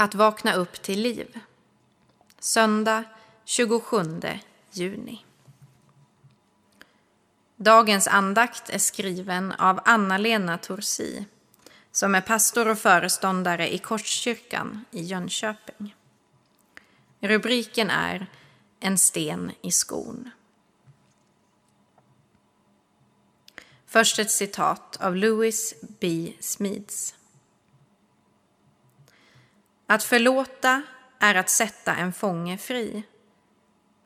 Att vakna upp till liv. Söndag 27 juni. Dagens andakt är skriven av Anna-Lena Torsi som är pastor och föreståndare i Korskyrkan i Jönköping. Rubriken är En sten i skon. Först ett citat av Louis B. Smeads. Att förlåta är att sätta en fånge fri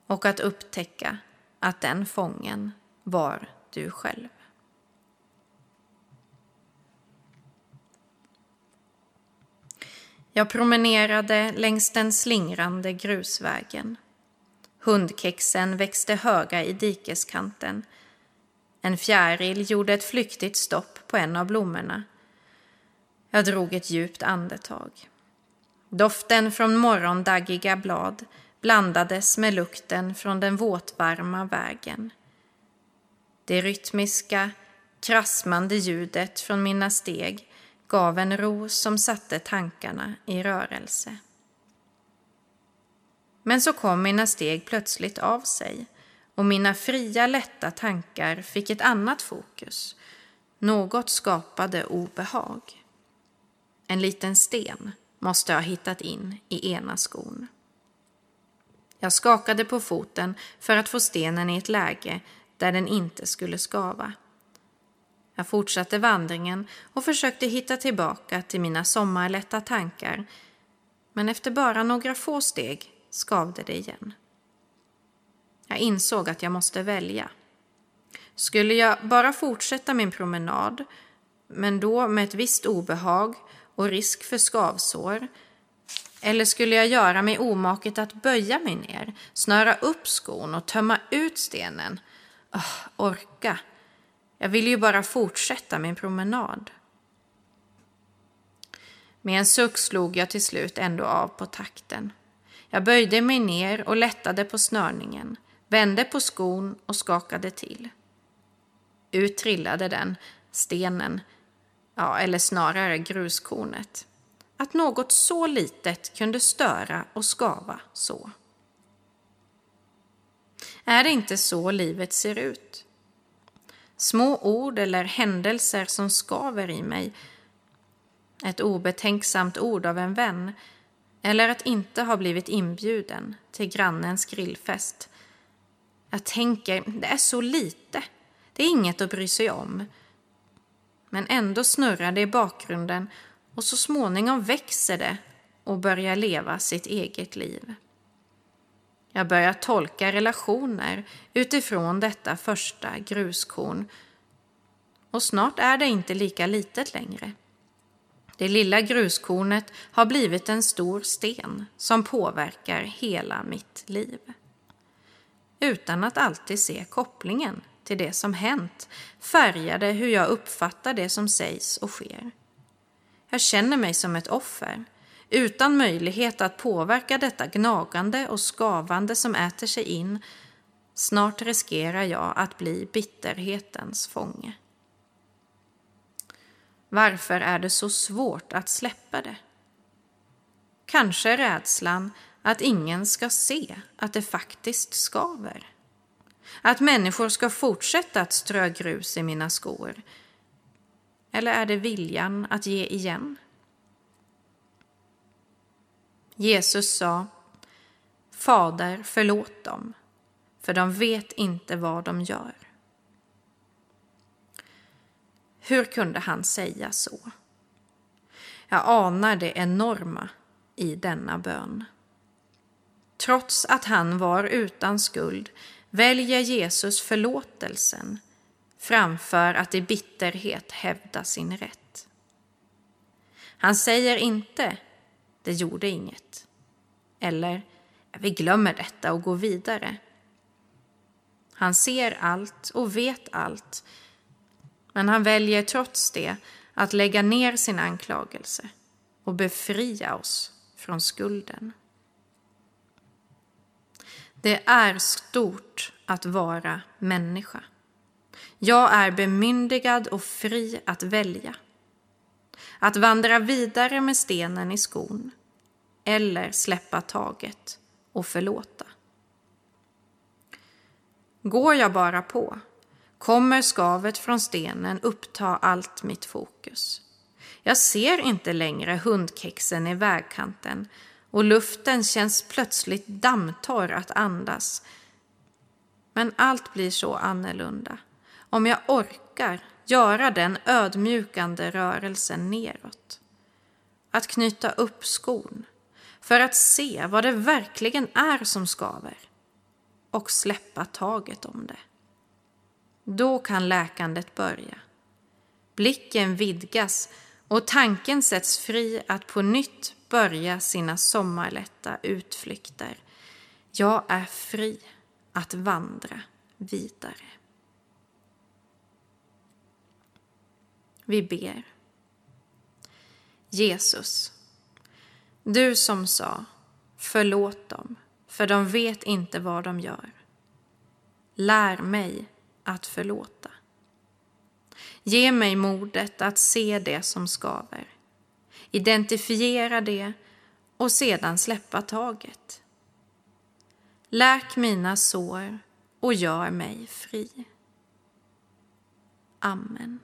och att upptäcka att den fången var du själv. Jag promenerade längs den slingrande grusvägen. Hundkexen växte höga i dikeskanten. En fjäril gjorde ett flyktigt stopp på en av blommorna. Jag drog ett djupt andetag. Doften från morgondaggiga blad blandades med lukten från den våtvarma vägen. Det rytmiska, krasmande ljudet från mina steg gav en ro som satte tankarna i rörelse. Men så kom mina steg plötsligt av sig och mina fria, lätta tankar fick ett annat fokus. Något skapade obehag. En liten sten måste ha hittat in i ena skon. Jag skakade på foten för att få stenen i ett läge där den inte skulle skava. Jag fortsatte vandringen och försökte hitta tillbaka till mina sommarlätta tankar men efter bara några få steg skavde det igen. Jag insåg att jag måste välja. Skulle jag bara fortsätta min promenad, men då med ett visst obehag och risk för skavsår, eller skulle jag göra mig omaket att böja mig ner, snöra upp skon och tömma ut stenen? Oh, orka! Jag vill ju bara fortsätta min promenad. Med en suck slog jag till slut ändå av på takten. Jag böjde mig ner och lättade på snörningen, vände på skon och skakade till. Ut trillade den, stenen, ja, eller snarare gruskornet. Att något så litet kunde störa och skava så. Är det inte så livet ser ut? Små ord eller händelser som skaver i mig. Ett obetänksamt ord av en vän. Eller att inte ha blivit inbjuden till grannens grillfest. Jag tänker, det är så lite. Det är inget att bry sig om. Men ändå snurrar det i bakgrunden och så småningom växer det och börjar leva sitt eget liv. Jag börjar tolka relationer utifrån detta första gruskorn och snart är det inte lika litet längre. Det lilla gruskornet har blivit en stor sten som påverkar hela mitt liv. Utan att alltid se kopplingen till det som hänt färgade hur jag uppfattar det som sägs och sker. Jag känner mig som ett offer utan möjlighet att påverka detta gnagande och skavande som äter sig in, snart riskerar jag att bli bitterhetens fånge. Varför är det så svårt att släppa det? Kanske rädslan att ingen ska se att det faktiskt skaver. Att människor ska fortsätta att strö grus i mina skor. Eller är det viljan att ge igen? Jesus sa Fader, förlåt dem, för de vet inte vad de gör. Hur kunde han säga så? Jag anar det enorma i denna bön. Trots att han var utan skuld väljer Jesus förlåtelsen framför att i bitterhet hävda sin rätt. Han säger inte det gjorde inget. Eller, vi glömmer detta och går vidare. Han ser allt och vet allt, men han väljer trots det att lägga ner sin anklagelse och befria oss från skulden. Det är stort att vara människa. Jag är bemyndigad och fri att välja att vandra vidare med stenen i skon eller släppa taget och förlåta. Går jag bara på kommer skavet från stenen uppta allt mitt fokus. Jag ser inte längre hundkexen i vägkanten och luften känns plötsligt dammtorr att andas. Men allt blir så annorlunda om jag orkar göra den ödmjukande rörelsen neråt. Att knyta upp skon för att se vad det verkligen är som skaver och släppa taget om det. Då kan läkandet börja. Blicken vidgas och tanken sätts fri att på nytt börja sina sommarlätta utflykter. Jag är fri att vandra vidare. Vi ber. Jesus, du som sa förlåt dem, för de vet inte vad de gör. Lär mig att förlåta. Ge mig modet att se det som skaver, identifiera det och sedan släppa taget. Läk mina sår och gör mig fri. Amen.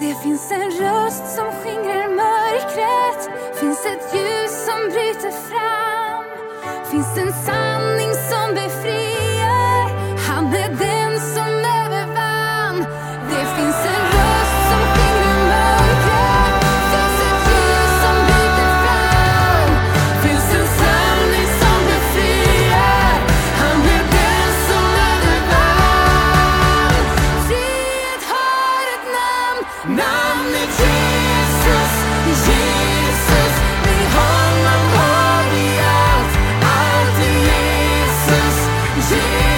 Det finns en röst som skingrar mörkret. Finns ett ljus som bryter fram. Finns en sanning som befriar. Jesus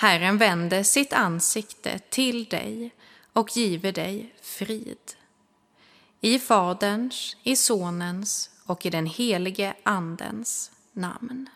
Herren vände sitt ansikte till dig och giver dig frid. I Faderns, i Sonens och i den helige Andens namn.